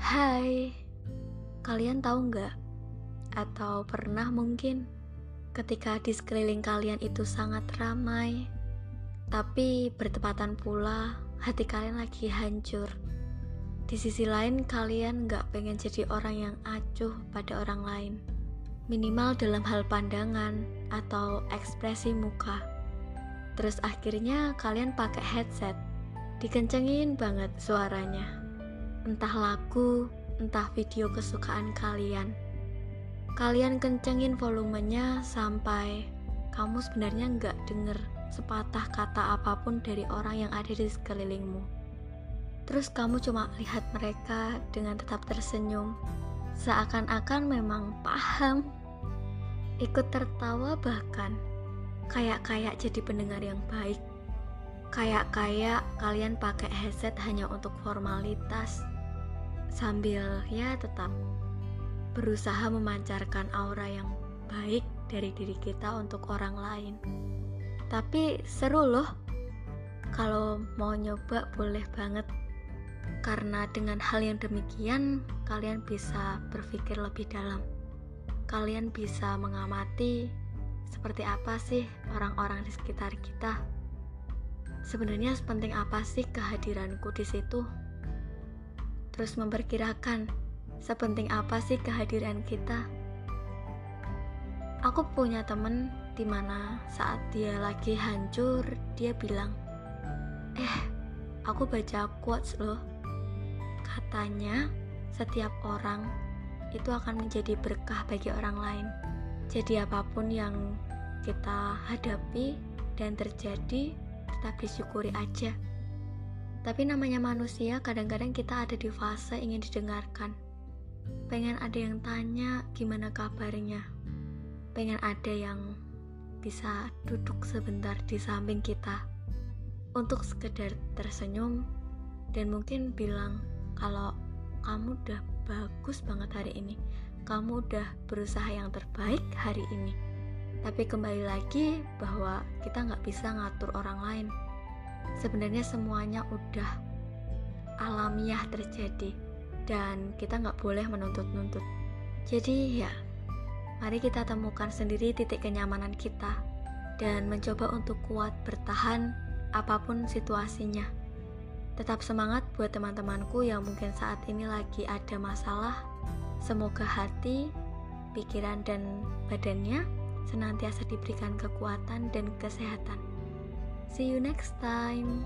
Hai, kalian tahu nggak? Atau pernah mungkin ketika di sekeliling kalian itu sangat ramai, tapi bertepatan pula hati kalian lagi hancur. Di sisi lain kalian nggak pengen jadi orang yang acuh pada orang lain, minimal dalam hal pandangan atau ekspresi muka. Terus akhirnya kalian pakai headset, dikencengin banget suaranya entah lagu, entah video kesukaan kalian. Kalian kencengin volumenya sampai kamu sebenarnya nggak denger sepatah kata apa pun dari orang yang ada di sekelilingmu. Terus kamu cuma lihat mereka dengan tetap tersenyum, seakan-akan memang paham. Ikut tertawa bahkan, kayak-kayak jadi pendengar yang baik. Kayak-kayak kalian pakai headset hanya untuk formalitas sambil ya tetap berusaha memancarkan aura yang baik dari diri kita untuk orang lain. Tapi seru loh, kalau mau nyoba boleh banget. Karena dengan hal yang demikian, kalian bisa berpikir lebih dalam. Kalian bisa mengamati seperti apa sih orang-orang di sekitar kita. Sebenarnya sepenting apa sih kehadiranku di situ? terus memperkirakan sepenting apa sih kehadiran kita. Aku punya temen di mana saat dia lagi hancur, dia bilang, Eh, aku baca quotes loh. Katanya, setiap orang itu akan menjadi berkah bagi orang lain. Jadi apa pun yang kita hadapi dan terjadi, tetap disyukuri aja. Tapi namanya manusia, kadang-kadang kita ada di fase ingin didengarkan. Pengen ada yang tanya gimana kabarnya. Pengen ada yang bisa duduk sebentar di samping kita untuk sekedar tersenyum dan mungkin bilang kalau kamu udah bagus banget hari ini. Kamu udah berusaha yang terbaik hari ini. Tapi kembali lagi bahwa kita nggak bisa ngatur orang lain. Sebenarnya semuanya udah alamiah terjadi dan kita nggak boleh menuntut-nuntut. Jadi ya mari kita temukan sendiri titik kenyamanan kita dan mencoba untuk kuat bertahan apa pun situasinya. Tetap semangat buat teman-temanku yang mungkin saat ini lagi ada masalah. Semoga hati pikiran dan badannya senantiasa diberikan kekuatan dan kesehatan See you next time.